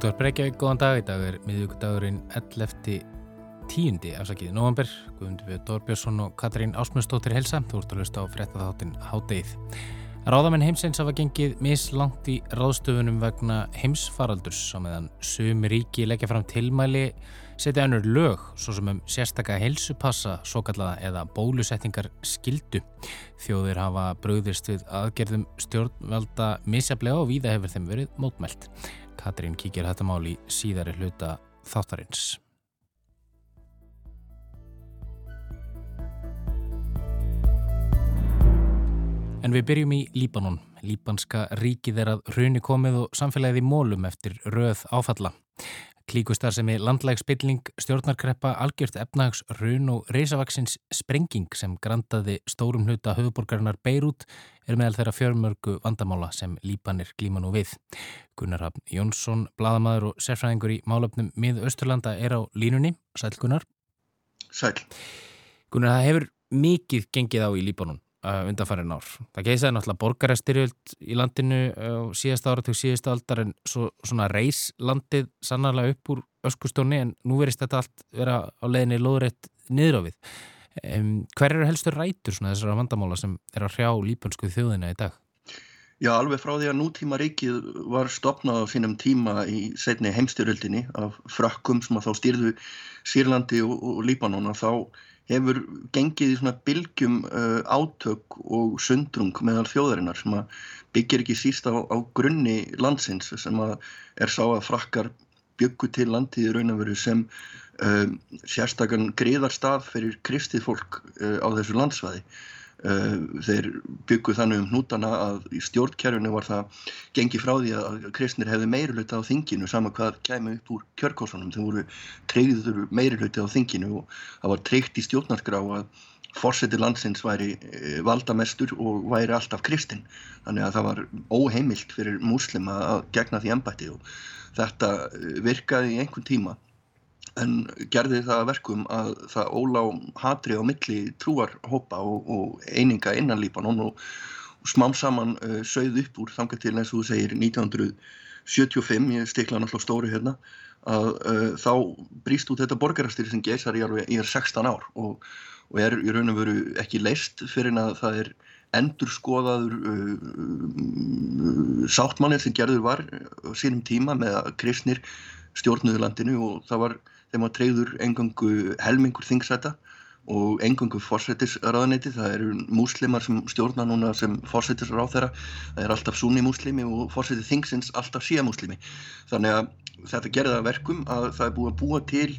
Útvar Breykjavík, góðan dag. Í dag er miðugdagurinn 11. tíundi afsakið november. Guðmundur við Dórbjörnsson og Katrín Ásmundsdóttir helsa. Þú ert að hlusta á frettatháttin Hádeið. Ráðamenn heimsins hafa gengið mislangt í ráðstöfunum vegna heimsfaraldurs á meðan sumi ríki leggja fram tilmæli setja önnur lög svo sem um sérstakka helsupassa svo kallaða eða bólusettingar skildu. Þjóðir hafa bröðist við aðgerðum stjórnvelda misjaflega og víða hefur þeim verið mótmælt. Katrín kíkir þetta mál í síðari hluta þáttarins. En við byrjum í Líbanon. Líbanska ríkið er að hruni komið og samfélagið í mólum eftir röð áfalla. Klíkustar sem er landlægsspilling, stjórnarkreppa, algjört efnahags, hrun og reysavaksins sprenging sem grandaði stórum hluta höfuborgarinnar Beirut er meðal þeirra fjörmörgu vandamála sem Líbanir glíma nú við. Gunnar Hafn Jónsson, bladamæður og sérfræðingur í málöfnum mið Östurlanda er á línunni. Sæl Gunnar. Sæl. Gunnar, það hefur mikið gengið á í Líbanon uh, undanfærin ár. Það geisaði náttúrulega borgarastyrjöld í landinu uh, síðast ára til síðast aldar en svo, svona reys landið sannarlega upp úr öskustóni en nú verist þetta allt vera á leðinni loðrætt niður á við. Um, hver eru helstu rætur þessara vandamála sem er að hrjá lípansku þjóðina í dag? Já, alveg frá því að nútíma ríkið var stopnað á sínum tíma í setni heimstyrjöldinni af frakkum sem að þá stýrðu Sýrlandi og, og Líbanona þá hefur gengið í svona bylgjum uh, átök og sundrung meðal þjóðarinnar sem byggir ekki síst á, á grunni landsins sem er sá að frakkar byggu til landið í raun og veru sem uh, sérstakann greiðarstað fyrir kristið fólk uh, á þessu landsvæði. Uh, þeir byggu þannig um hnútana að í stjórnkerfinu var það gengi frá því að kristnir hefði meirulöyti á þinginu sama hvað kæmi upp úr kjörkossunum. Þeim voru treyður meirulöyti á þinginu og það var treykt í stjórnarskrá að fórseti landsins væri uh, valdamestur og væri alltaf kristinn. Þannig að það var óheimilt fyrir múslima að gegna því ennbætti og þetta uh, virkaði í einhvern tíma en gerði það verkum að það ólá hatri á milli trúarhópa og, og eininga innan Líbanon og, og smám saman uh, sögð upp úr þangar til eins og þú segir 1975, ég stikla náttúrulega stóri hérna, að uh, þá bríst út þetta borgarastýri sem geysar í alveg í 16 ár og, og er í raun og veru ekki leist fyrir að það er endur skoðaður uh, uh, sáttmannir sem gerður var á sínum tíma með að kristnir stjórnuðu landinu og það var þeim að treyður engangu helmingur þingsæta og engangu fórsættisraðaneyti, það eru múslimar sem stjórna núna sem fórsættisráð þeirra, það er alltaf sunni múslimi og fórsætti þingsins alltaf síja múslimi þannig að þetta gerða verkum að það er búið að búa til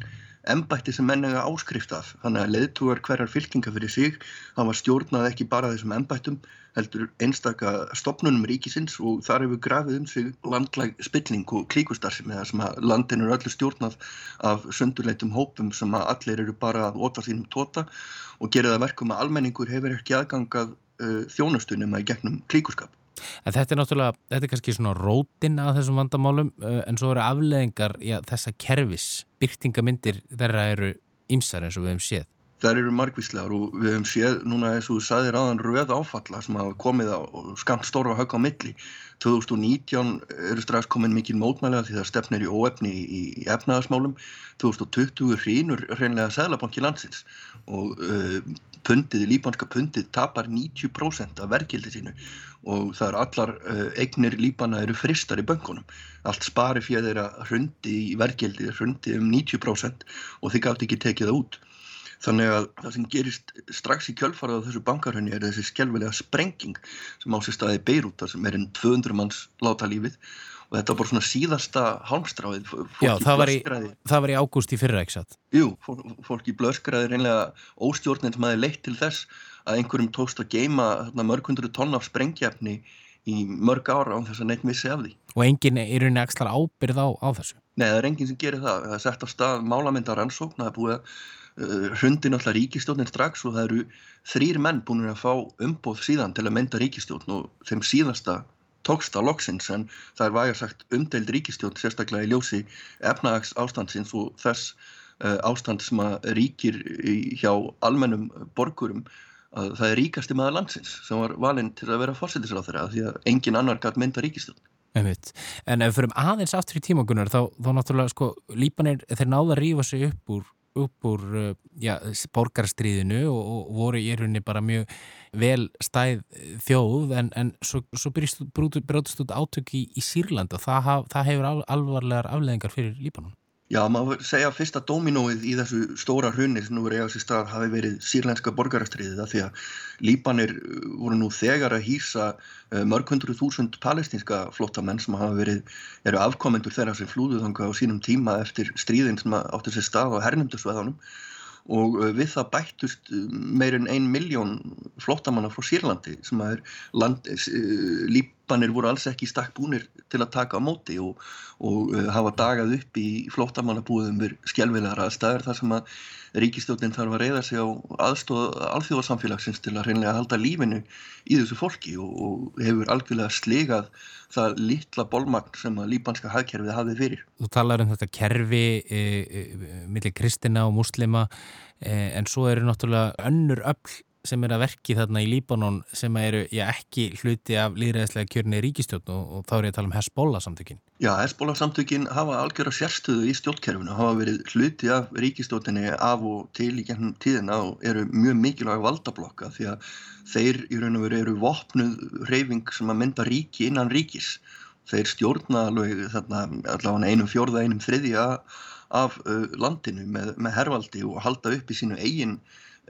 embætti sem menninga áskrift af. Þannig að leðtúar hverjar fylkinga fyrir sig það var stjórnað ekki bara þessum embættum heldur einstaka stopnunum ríkisins og þar hefur grafið um sig landlæg spilling og klíkustarfsemi þar sem að landin eru öllu stjórnað af sundurleitum hópum sem að allir eru bara að óta sínum tóta og gera það verkum að almenningur hefur ekki aðgangað uh, þjónustunum að gegnum klíkuskap En þetta er náttúrulega, þetta er kannski svona rótin að þessum vandamálum en svo eru afleðingar í að þessa kervis byrtingamindir þeirra eru ymsar eins og við hefum séð. Það eru margvíslegar og við hefum séð núna eins og þú saðir aðan röð áfalla sem hafa komið á skamt stóra högg á milli. 2019 eru strax komin mikil mótmælega því það stefnir í óefni í, efnaðasmálum. 2020 hrýnur reynlega Sæðlabanki landsins og uh, pundið, líbanska pundið tapar 90% af verkildi sínu og það er allar uh, eignir líbana eru fristar í böngunum. Allt spari fyrir þeirra hrundi í verkildi, hrundi um 90% og þið gátt ekki tekið það út. Þannig að það sem gerist strax í kjölfarað á þessu bankarhönni er þessi skjálfilega sprenging sem á sér staði Beirut sem er enn 200 manns láta lífið og þetta var bara svona síðasta hálmstráið. Já, það var, í, það var í ágúst í fyrra, ekki satt? Jú, fólk í blöskraði reynlega óstjórninn sem hafi leitt til þess að einhverjum tókst að geima mörg hundru tonn af sprengjefni í mörg ára án þess að neitt missi af því. Og enginn er í rauninni ekstra ábyrð á, á þessu? Nei, það er enginn sem gerir það. Það er sett á stað málamyndar ansókn, það er búið að hrundi náttúrulega ríkistjórnin strax og það eru þrýr menn búin að fá umbóð síðan til að mynda ríkistjórn og þeim síðasta tókst á loksins en það er vægar sagt umdeild ríkistjórn sérstaklega í ljósi efnags ástandsins og þess uh, ástand sem að ríkir hjá almennum borgurum að það er ríkasti maður landsins sem var valinn til að vera fórsetisráð þeirra því að engin annar gætt mynda ríkistjórn. En ef við förum aðeins aftur í tímagunar þá, þá náttúrulega sko Líbanir þeir náða að rífa sig upp úr, upp úr uh, já, borgarstríðinu og, og voru í erunni bara mjög vel stæð þjóð en, en svo, svo brótist út átök í, í Sýrland og það, það hefur alvarlegar afleðingar fyrir Líbanon. Já, maður segja að fyrsta dominóið í þessu stóra hrunni sem nú er eiga sér stað hafi verið sírlænska borgarastriðið af því að Líbanir uh, voru nú þegar að hýsa uh, mörg hundru þúsund palestinska flottamenn sem hafa verið, eru afkomendur þeirra sem flúðuðanga á sínum tíma eftir stríðin sem áttur sér stað á hernumdusveðanum og uh, við það bættust meirinn ein miljón flottamanna frá Sýrlandi sem er land, Líbanir voru alls ekki stakk búnir til að taka á móti og, og uh, hafa dagað upp í flóttamannabúðum við skjálfilegar aðstæður þar sem að ríkistjóðin þarf að reyða sig á aðstóð alþjóðarsamfélagsins til að reynlega halda lífinu í þessu fólki og, og hefur algjörlega slegað það litla bólmagn sem að líbanska hagkerfið hafið fyrir. Þú talar um þetta kerfi e, e, millir kristina og muslima e, en svo eru náttúrulega önnur öll sem er að verki þarna í Líbanon sem eru já, ekki hluti af líðræðislega kjörni ríkistjórn og, og þá er ég að tala um Hezbollah samtökin. Já, Hezbollah samtökin hafa algjörða sérstöðu í stjórnkerfinu, hafa verið hluti af ríkistjórnini af og til í gennum tíðina og eru mjög mikilvæg valdablokka því að þeir í raun og veru eru vopnuð reyfing sem að mynda ríki innan ríkis. Þeir stjórna alveg þarna allavega einum fjórða, einum þriðja af uh, landinu með, með hervaldi og halda upp í sínu eigin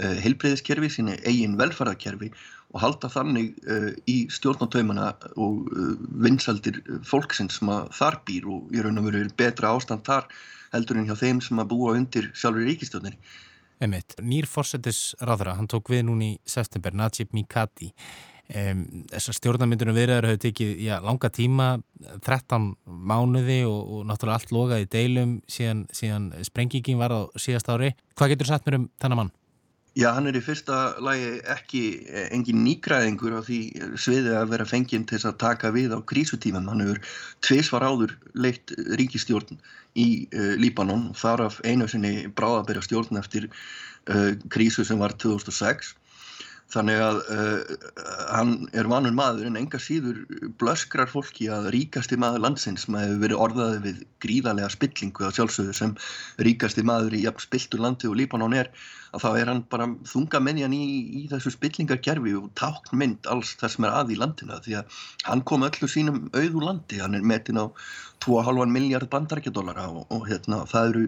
Eh, heilbreyðiskerfi, síni eigin velferðarkerfi og halda þannig uh, í stjórnartaumana og uh, vinsaldir fólksins sem að þar býr og í raun og veru betra ástand þar heldur en hjá þeim sem að búa undir sjálfur ríkistjóðinni. Emitt, nýr fórsetis ráðra, hann tók við núni í september, Najib Mikati. Um, þessar stjórnarmyndunum viðræður hefur tekið já, langa tíma, 13 mánuði og, og náttúrulega allt logaði deilum síðan, síðan sprengingin var á síðast ári. Hvað getur sagt mér um þennan mann? Já, hann er í fyrsta lagi ekki eh, engin nýgræðingur á því sviði að vera fenginn til að taka við á krísutíman. Hann hefur tviðsvar áður leitt ríkistjórn í uh, Líbanon þar af einu sinni bráðabæra stjórn eftir uh, krísu sem var 2006 Þannig að uh, hann er vanur maður en enga síður blöskrar fólki að ríkasti maður landsins sem hefur verið orðaði við gríðarlega spillingu að sjálfsögðu sem ríkasti maður í jafn spiltur landi og Líbanon er að þá er hann bara þunga menjan í, í þessu spillingarkerfi og táknmynd alls það sem er að í landina því að hann kom öllu sínum auðu landi, hann er metin á 2,5 miljard bandarækjadólara og, og hérna, það eru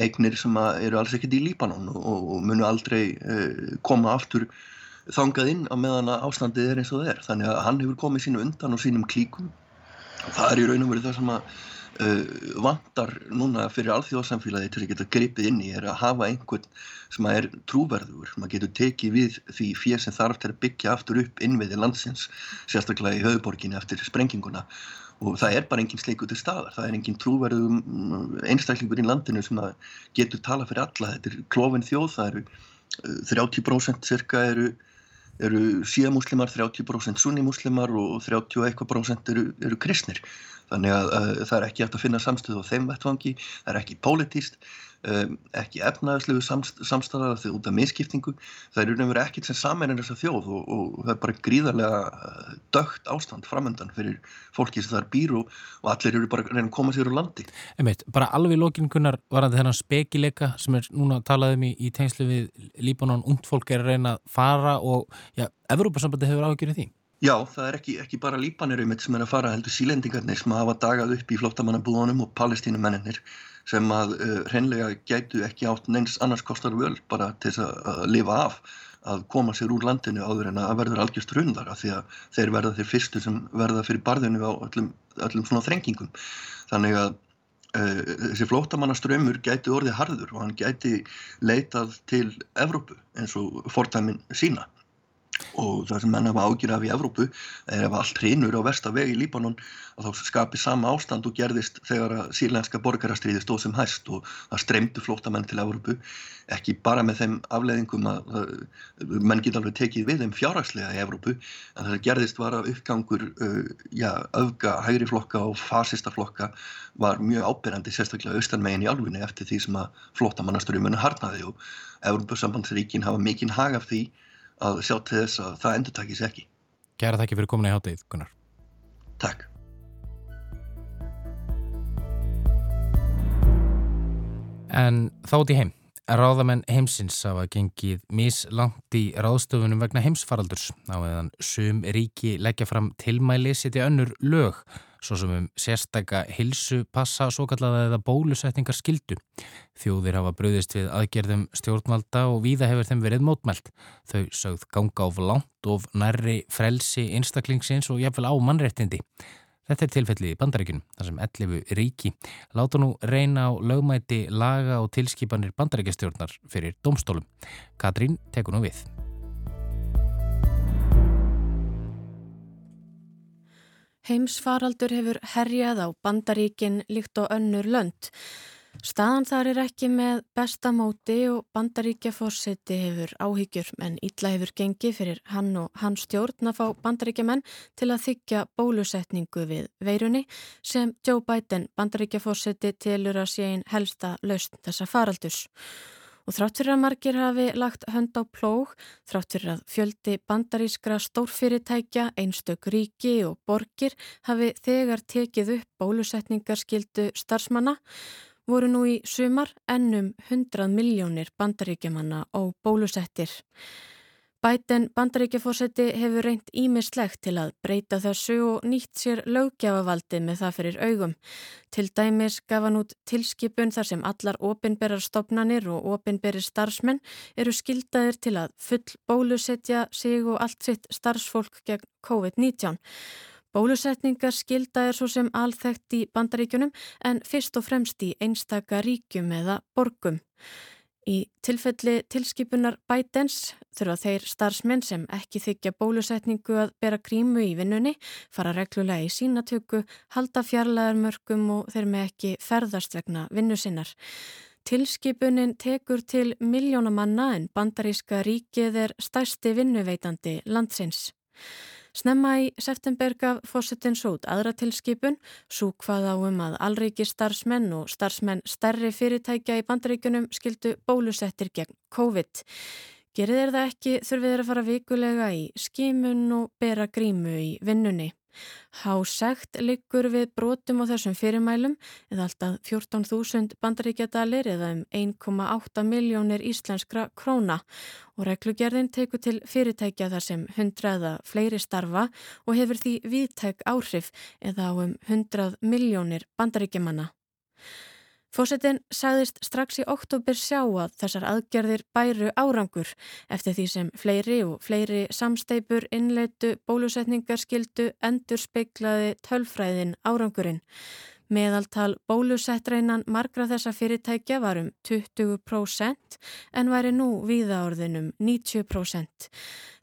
eignir sem eru alls ekkert í Líbanon og, og munu aldrei uh, koma aftur þangað inn á meðan að ástandið er eins og það er. Þannig að hann hefur komið sínu undan og sínum klíkum. Og það er í raun og verið það sem að uh, vantar núna fyrir alþjóðsamfélagi til að geta gripið inn í er að hafa einhvern sem að er trúverður sem að getur tekið við því fér sem þarf til að byggja aftur upp innviði landsins sérstaklega í höfuborginni eftir sprenginguna. Og það er bara engin sleiku til staðar, það er engin trúverðum einstaklingur í landinu sem getur tala fyrir alla, þetta er klófin þjóð, það eru 30% uh, cirka eru eru síðamuslimar, 30% sunnimuslimar og 31% eru, eru kristnir. Þannig að, að það er ekki hægt að finna samstöðu á þeim vettfangi, það er ekki pólitíst, um, ekki efnaðslegu samst, samstæðar þegar út af miskiptingu. Það eru nefnir ekkert sem saman er þessa þjóð og, og það er bara gríðarlega uh, dögt ástand framöndan fyrir fólki sem það er býr og, og allir eru bara að reyna að koma sér úr landi. Einmitt, bara alveg lókinkunnar var að þennan spekileika sem er núna talaðum í, í tengslu við Líbanon, und fólk er að reyna að fara og já, Evrópa-sambandi hefur áhugjörðið því. Já, það er ekki, ekki bara Líbanir sem er að fara heldur sílendingarnir sem hafa dagað upp í flóttamannabúðunum og palestínumennir sem að uh, hreinlega gætu ekki átt neins annars kostar völ bara til að, að lifa af að koma sér úr landinu áður en að verður algjörst rundar af því að þeir verða þeir fyrstu sem verða fyrir barðinu á öllum, öllum svona þrengingum. Þannig að uh, þessi flótamannaströmmur gæti orðið harður og hann gæti leitað til Evrópu eins og fortæmin sína og það sem menn hafa ágjur af í Evrópu er ef allt hrinur á vestaveg í Líbanon að þá skapi sama ástand og gerðist þegar sílenska borgarastriði stóð sem hæst og það streymdu flótamenn til Evrópu ekki bara með þeim afleðingum að, menn geta alveg tekið við þeim fjárhagslega í Evrópu en það gerðist var að uppgangur uh, já, öfga, hægri flokka og fasista flokka var mjög ábyrjandi sérstaklega austanmegin í alvunni eftir því sem að flótamannaströmmunni harnaði og Evrópusambandsríkin hafa mikinn hag af því að sjá til þess að það endur takis ekki. Gæra þakki fyrir komin í hátegið, Gunnar. Takk. En þá út í heim. Ráðamenn heimsins hafa gengið mislangt í ráðstöfunum vegna heimsfaraldurs á meðan sum ríki leggja fram tilmæli setja önnur lög svo sem um sérstæka hilsu passa svo kallaða eða bólusetningar skildu. Þjóðir hafa bröðist við aðgerðum stjórnvalda og víða hefur þeim verið mótmælt. Þau sögð ganga of langt of nærri frelsi einstaklingsins og jafnvel á mannrettindi. Þetta er tilfelli í bandaríkunum, þar sem 11 ríki láta nú reyna á lögmæti laga og tilskipanir bandaríkjastjórnar fyrir domstólum. Katrín tekur nú við. Heimsfaraldur hefur herjað á bandaríkin líkt og önnur lönd. Staðan þar er ekki með besta móti og bandaríkja fórseti hefur áhyggjur en ítla hefur gengið fyrir hann og hans stjórn að fá bandaríkja menn til að þykja bólusetningu við veirunni sem Joe Biden bandaríkja fórseti tilur að sé einn helsta laust þessa faraldus. Og þrátt fyrir að margir hafi lagt hönd á plóg, þrátt fyrir að fjöldi bandarískra stórfyrirtækja, einstök ríki og borgir hafi þegar tekið upp bólusetningarskildu starfsmanna, voru nú í sumar ennum 100 miljónir bandaríkjamanna og bólusettir. Bæten bandaríkjafósetti hefur reynd ímislegt til að breyta þessu og nýtt sér löggjafavaldið með það fyrir augum. Til dæmis gaf hann út tilskipun þar sem allar opinberar stopnanir og opinberir starfsmenn eru skildaðir til að full bólusetja sig og allt sitt starfsfólk gegn COVID-19. Bólusetningar skilda er svo sem alþekkt í bandaríkunum en fyrst og fremst í einstaka ríkjum eða borgum. Í tilfelli tilskipunar bætens þurfa þeir starfsmenn sem ekki þykja bólusetningu að bera grímu í vinnunni, fara reglulega í sínatöku, halda fjarlæðarmörkum og þeir með ekki ferðast vegna vinnu sinnar. Tilskipunin tekur til miljónamanna en bandaríska ríkið er stærsti vinnuveitandi landsins. Snemma í september gaf fósittin sót aðra tilskipun, svo hvað á um að alreiki starfsmenn og starfsmenn stærri fyrirtækja í bandaríkunum skildu bólusettir gegn COVID. Gerir þeir það ekki þurfið þeir að fara vikulega í skimun og bera grímu í vinnunni. Hásegt liggur við brotum á þessum fyrirmælum eða alltaf 14.000 bandaríkjadalir eða um 1,8 miljónir íslenskra króna og reglugerðin teku til fyrirtækja þar sem 100 eða fleiri starfa og hefur því viðtæk áhrif eða á um 100 miljónir bandaríkjamanna. Fósettin sagðist strax í oktober sjá að þessar aðgerðir bæru árangur eftir því sem fleiri og fleiri samsteipur innleitu bólusetningarskildu endur speiklaði tölfræðin árangurinn. Meðaltal bólusettreinan margra þessa fyrirtækja var um 20% en væri nú viðaorðinum 90%.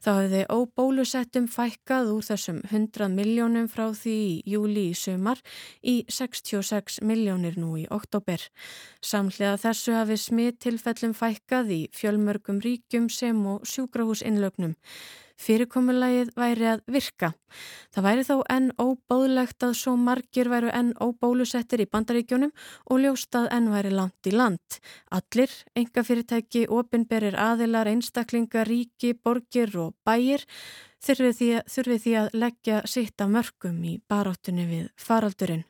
Þá hefði óbólusettum fækkað úr þessum 100 miljónum frá því í júli í sumar í 66 miljónir nú í oktober. Samlega þessu hafi smitt tilfellum fækkað í fjölmörgum ríkjum sem og sjúkrahúsinnlögnum fyrirkomulagið væri að virka. Það væri þó enn óbóðlegt að svo margir væru enn óbólusettir í bandaríkjónum og ljóstað enn væri langt í land. Allir, enga fyrirtæki, opinberir aðilar, einstaklingar, ríki, borgir og bæir þurfi því, þurfi því að leggja sitt af mörgum í baráttunni við faraldurinn.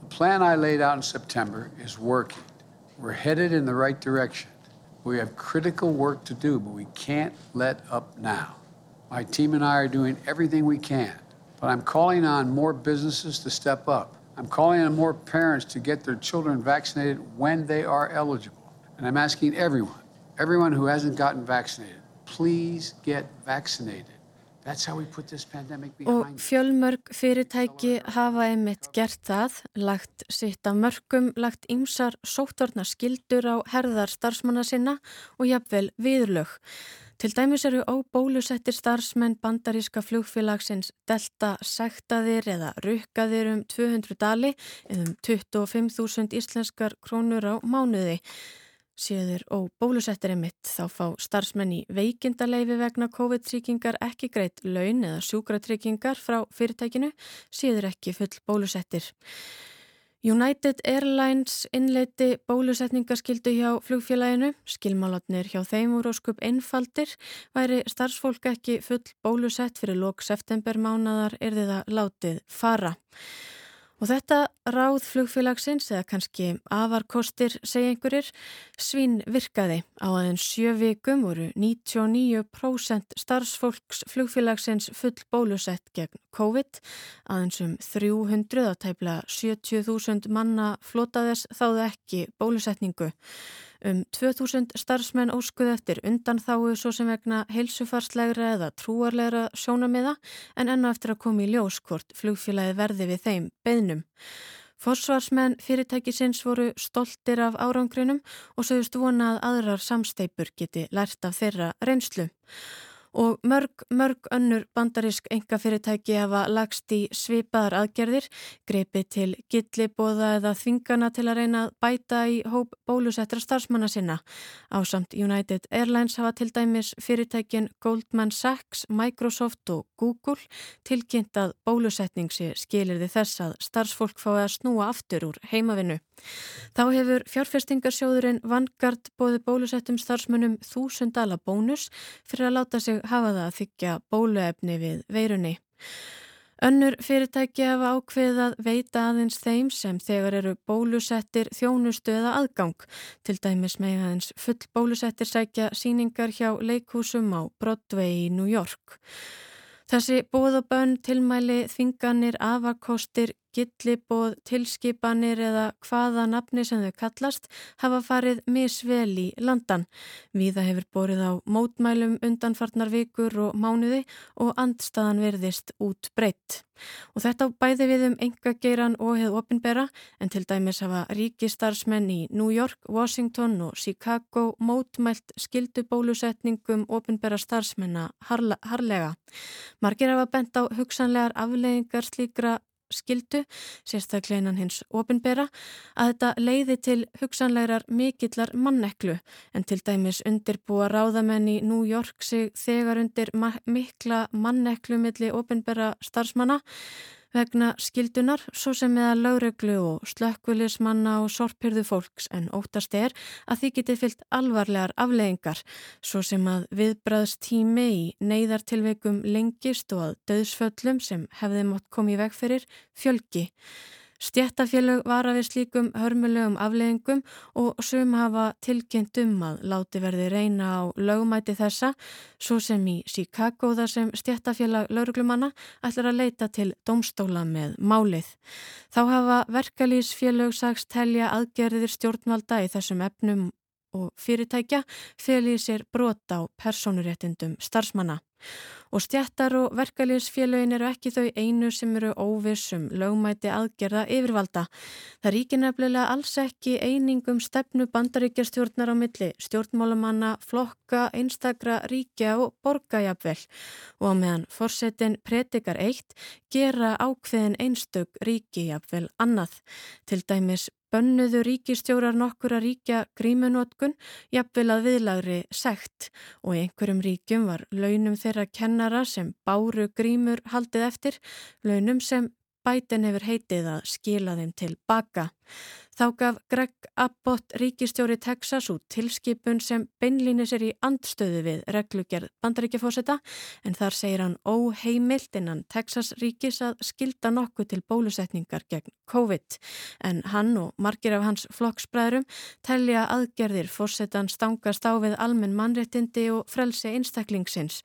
The plan I laid out in September is working. We're headed in the right direction. We have critical work to do, but we can't let up now. My team and I are doing everything we can, but I'm calling on more businesses to step up. I'm calling on more parents to get their children vaccinated when they are eligible. And I'm asking everyone, everyone who hasn't gotten vaccinated, please get vaccinated. Og fjölmörg fyrirtæki hafa einmitt gert það, lagt sitt af mörgum, lagt ymsar sóttorna skildur á herðar starfsmanna sinna og jafnvel viðlög. Til dæmis eru óbólusettir starfsmenn bandaríska flugfélagsins delta sektaðir eða rukkaðir um 200 dali eða um 25.000 íslenskar krónur á mánuði. Séður óbólusettir emitt þá fá starfsmenn í veikindaleifi vegna COVID-tryggingar ekki greitt laun eða sjúkratryggingar frá fyrirtækinu, séður ekki full bólusettir. United Airlines innleiti bólusetningaskildu hjá flugfélaginu, skilmálatnir hjá þeim úr óskup einfaldir, væri starfsfólk ekki full bólusett fyrir lók septembermánadar er þið að látið fara. Og þetta ráð flugfélagsins, eða kannski afarkostir segja einhverjir, svín virkaði. Á aðeins sjö vikum voru 99% starfsfólks flugfélagsins full bólusett gegn COVID. Aðeins um 300 að tæpla 70.000 manna flotaðess þáðu ekki bólusetningu. Um 2000 starfsmenn óskuð eftir undan þáu svo sem vegna heilsufarslegra eða trúarlegra sjónamiða en enná eftir að koma í ljóskort flugfélagi verði við þeim beðnum. Forsvarsmenn fyrirtækisins voru stoltir af árangrinum og sögust vona að aðrar samsteipur geti lært af þeirra reynslu og mörg, mörg önnur bandarisk engafyrirtæki hafa lagst í svipaðar aðgerðir, greipi til gillibóða eða þvingana til að reyna að bæta í hóp bólusettra starfsmanna sinna. Á samt United Airlines hafa til dæmis fyrirtækin Goldman Sachs, Microsoft og Google tilkynnt að bólusetning sé skilirði þess að starfsfólk fái að snúa aftur úr heimavinnu. Þá hefur fjárfestingarsjóðurinn Vanguard bóði bólusettum starfsmönnum þúsundala bónus fyrir að láta sig hafa það að þykja bóluefni við veirunni. Önnur fyrirtæki hafa ákveðið að veita aðeins þeim sem þegar eru bólusettir þjónustu eða aðgang. Til dæmis með aðeins full bólusettir sækja síningar hjá leikhúsum á Broadway í New York. Þessi bóðabönn, tilmæli, þinganir, afakostir, gillibóð, tilskipanir eða hvaða nafni sem þau kallast hafa farið misvel í landan. Víða hefur borið á mótmælum undanfarnar vikur og mánuði og andstaðan verðist út breytt. Og þetta bæði við um engageiran og hefð opinbera en til dæmis hafa ríkistarsmenn í New York, Washington og Chicago mótmælt skildubólusetningum opinbera starfsmenna harlega. Margir hafa bent á hugsanlegar afleggingar slíkra skildu, sérstaklega innan hins ofinbera, að þetta leiði til hugsanlegar mikillar manneklu en til dæmis undirbúa ráðamenn í New York sig þegar undir mikla manneklu milli ofinbera starfsmanna vegna skildunar svo sem meða lauruglu og slökkulismanna og sorpyrðu fólks en óttast er að því getið fyllt alvarlegar afleggingar svo sem að viðbræðst tími í neyðartilveikum lengist og að döðsföllum sem hefði mótt komið veg fyrir fjölgi. Stjættafélög vara við slíkum hörmulegum afleggingum og sum hafa tilkynnt um að láti verði reyna á lögumæti þessa, svo sem í Chicago þar sem stjættafélag lauruglumanna ætlar að leita til domstóla með málið. Þá hafa verkalýsfélög sagst telja aðgerðir stjórnvalda í þessum efnum og fyrirtækja felið sér brota á personuréttindum starfsmanna. Og stjættar og verkaliðsfélögin eru ekki þau einu sem eru óvissum lögmæti aðgerða yfirvalda. Það ríkir nefnilega alls ekki einingum stefnu bandaríkjastjórnar á milli, stjórnmálamanna, flokka, einstakra, ríkja og borgajafvel. Og meðan forsetin predikar eitt gera ákveðin einstök ríkijafvel annað. Til dæmis bönnuðu ríkistjórar nokkur að ríkja grímunótkun jafnvel að viðlagri sekt. Og í einhverjum ríkjum var launum þeirra kennara sem báru grímur haldið eftir, launum sem bætin hefur heitið að skila þeim til baka. Þá gaf Greg Abbott ríkistjóri Texas út tilskipun sem beinlýnis er í andstöðu við reglugjörð bandaríkjafósita en þar segir hann óheimilt innan Texas ríkis að skilda nokkuð til bólusetningar gegn COVID en hann og margir af hans flokksbræðurum telja aðgerðir fósetan stangast á við almenn mannréttindi og frelsi einstaklingsins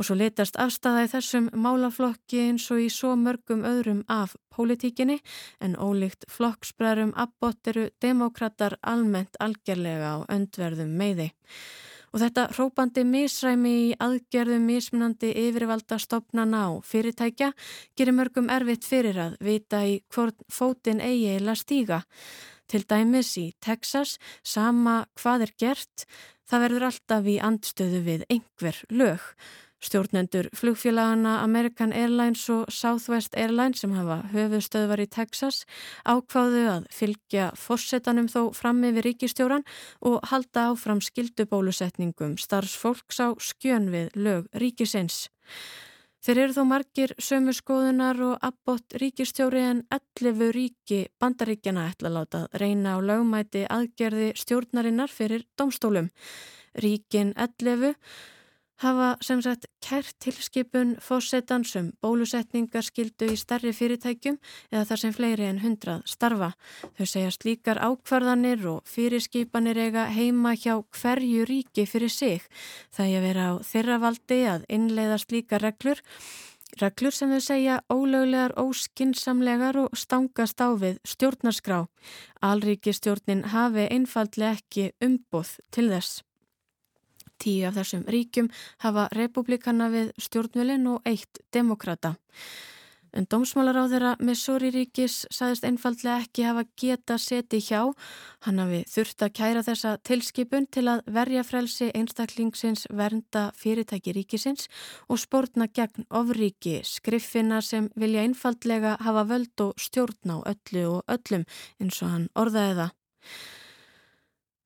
og svo letast afstæða í þessum málaflokki eins og í svo mörgum öðrum af pólitíkinni en ólíkt flokksbræðrum abbott eru demokrater almennt algjörlega á öndverðum meiði. Og þetta hrópandi misræmi í aðgerðum mismunandi yfirvalda stopnana á fyrirtækja gerir mörgum erfitt fyrir að vita í hvort fótin eigi eila stíga. Til dæmis í Texas, sama hvað er gert, það verður alltaf í andstöðu við einhver lög. Stjórnendur flugfélagana American Airlines og Southwest Airlines sem hafa höfustöðvar í Texas ákváðu að fylgja fórsetanum þó fram yfir ríkistjóran og halda áfram skildubólusetningum starfsfólks á skjön við lög ríkisins. Þeir eru þó margir sömu skoðunar og abbott ríkistjóri en 11 ríki bandaríkjana ætla láta reyna á lögmæti aðgerði stjórnarinnar fyrir domstólum. Ríkin 11 hafa sem sagt kært tilskipun fósettansum bólusetningar skildu í starri fyrirtækjum eða þar sem fleiri en hundrað starfa. Þau segjast líkar ákvarðanir og fyrirskipanir eiga heima hjá hverju ríki fyrir sig. Það er að vera á þeirra valdi að innleiðast líka reglur Reglur sem þau segja ólöglegar, óskinsamlegar og stangast á við stjórnarskrá. Alríki stjórnin hafi einfallega ekki umboð til þess. Tíu af þessum ríkjum hafa republikana við stjórnvölin og eitt demokrata. En dómsmálar á þeirra Missouri ríkis saðist einfallega ekki hafa geta seti hjá. Hann hafi þurft að kæra þessa tilskipun til að verja frelsi einstaklingsins vernda fyrirtæki ríkisins og spórna gegn ofríki skriffina sem vilja einfallega hafa völd og stjórn á öllu og öllum eins og hann orðaði það.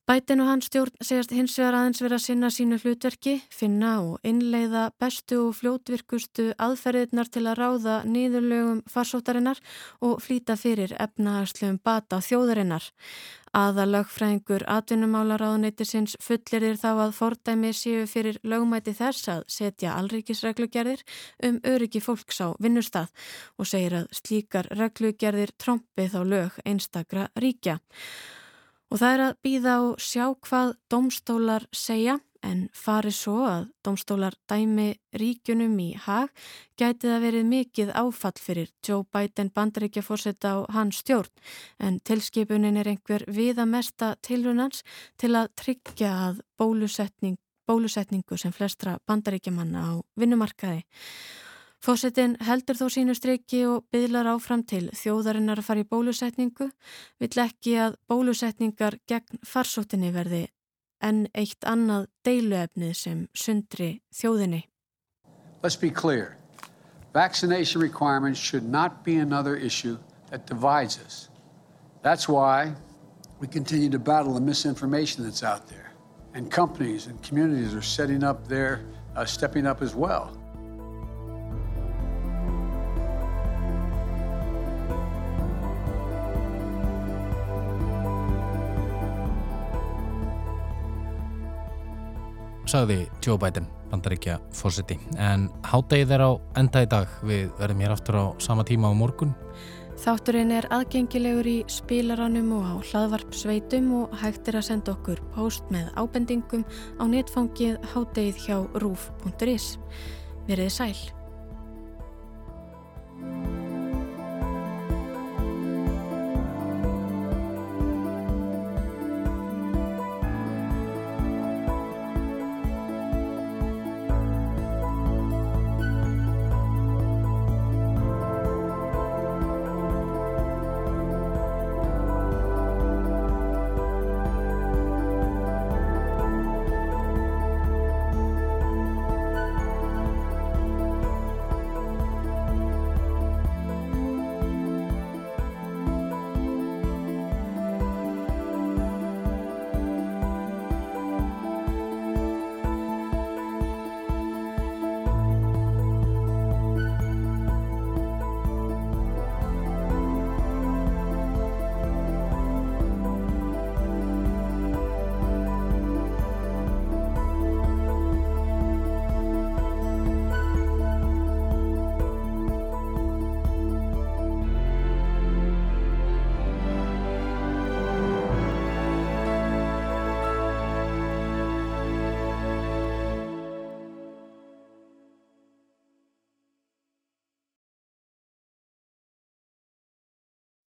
Bætin og hans stjórn segast hins vegar aðeins vera að sinna sínu hlutverki, finna og innleiða bestu og fljótvirkustu aðferðirnar til að ráða nýðurlögum farsóttarinnar og flýta fyrir efnahagslegum bata þjóðarinnar. Aðalögfræðingur atvinnumálaráðuneytisins fullir þá að fordæmi séu fyrir lögmæti þess að setja alríkisreglugerðir um öryggi fólks á vinnustad og segir að slíkar reglugerðir trombi þá lög einstakra ríkja. Og það er að býða og sjá hvað domstólar segja en farið svo að domstólar dæmi ríkunum í hag gæti það verið mikið áfall fyrir Joe Biden bandaríkja fórsetta á hans stjórn en tilskipunin er einhver viða mesta tilrunans til að tryggja að bólusetning, bólusetningu sem flestra bandaríkja manna á vinnumarkaði. Fósettin heldur þó sínu streiki og byðlar áfram til þjóðarinnar að fara í bólusetningu, vill ekki að bólusetningar gegn farsóttinni verði en eitt annað deiluefnið sem sundri þjóðinni. Let's be clear. Vaccination requirements should not be another issue that divides us. That's why we continue to battle the misinformation that's out there. And companies and communities are setting up their, uh, stepping up as well. sagði Joe Biden, bandaríkja fórsiti. En hádegið er á enda í dag, við verðum hér aftur á sama tíma á morgun. Þátturinn er aðgengilegur í spílaranum og á hlaðvarpsveitum og hægt er að senda okkur post með ábendingum á netfangið hádegið hjá rúf.is. Verðið sæl!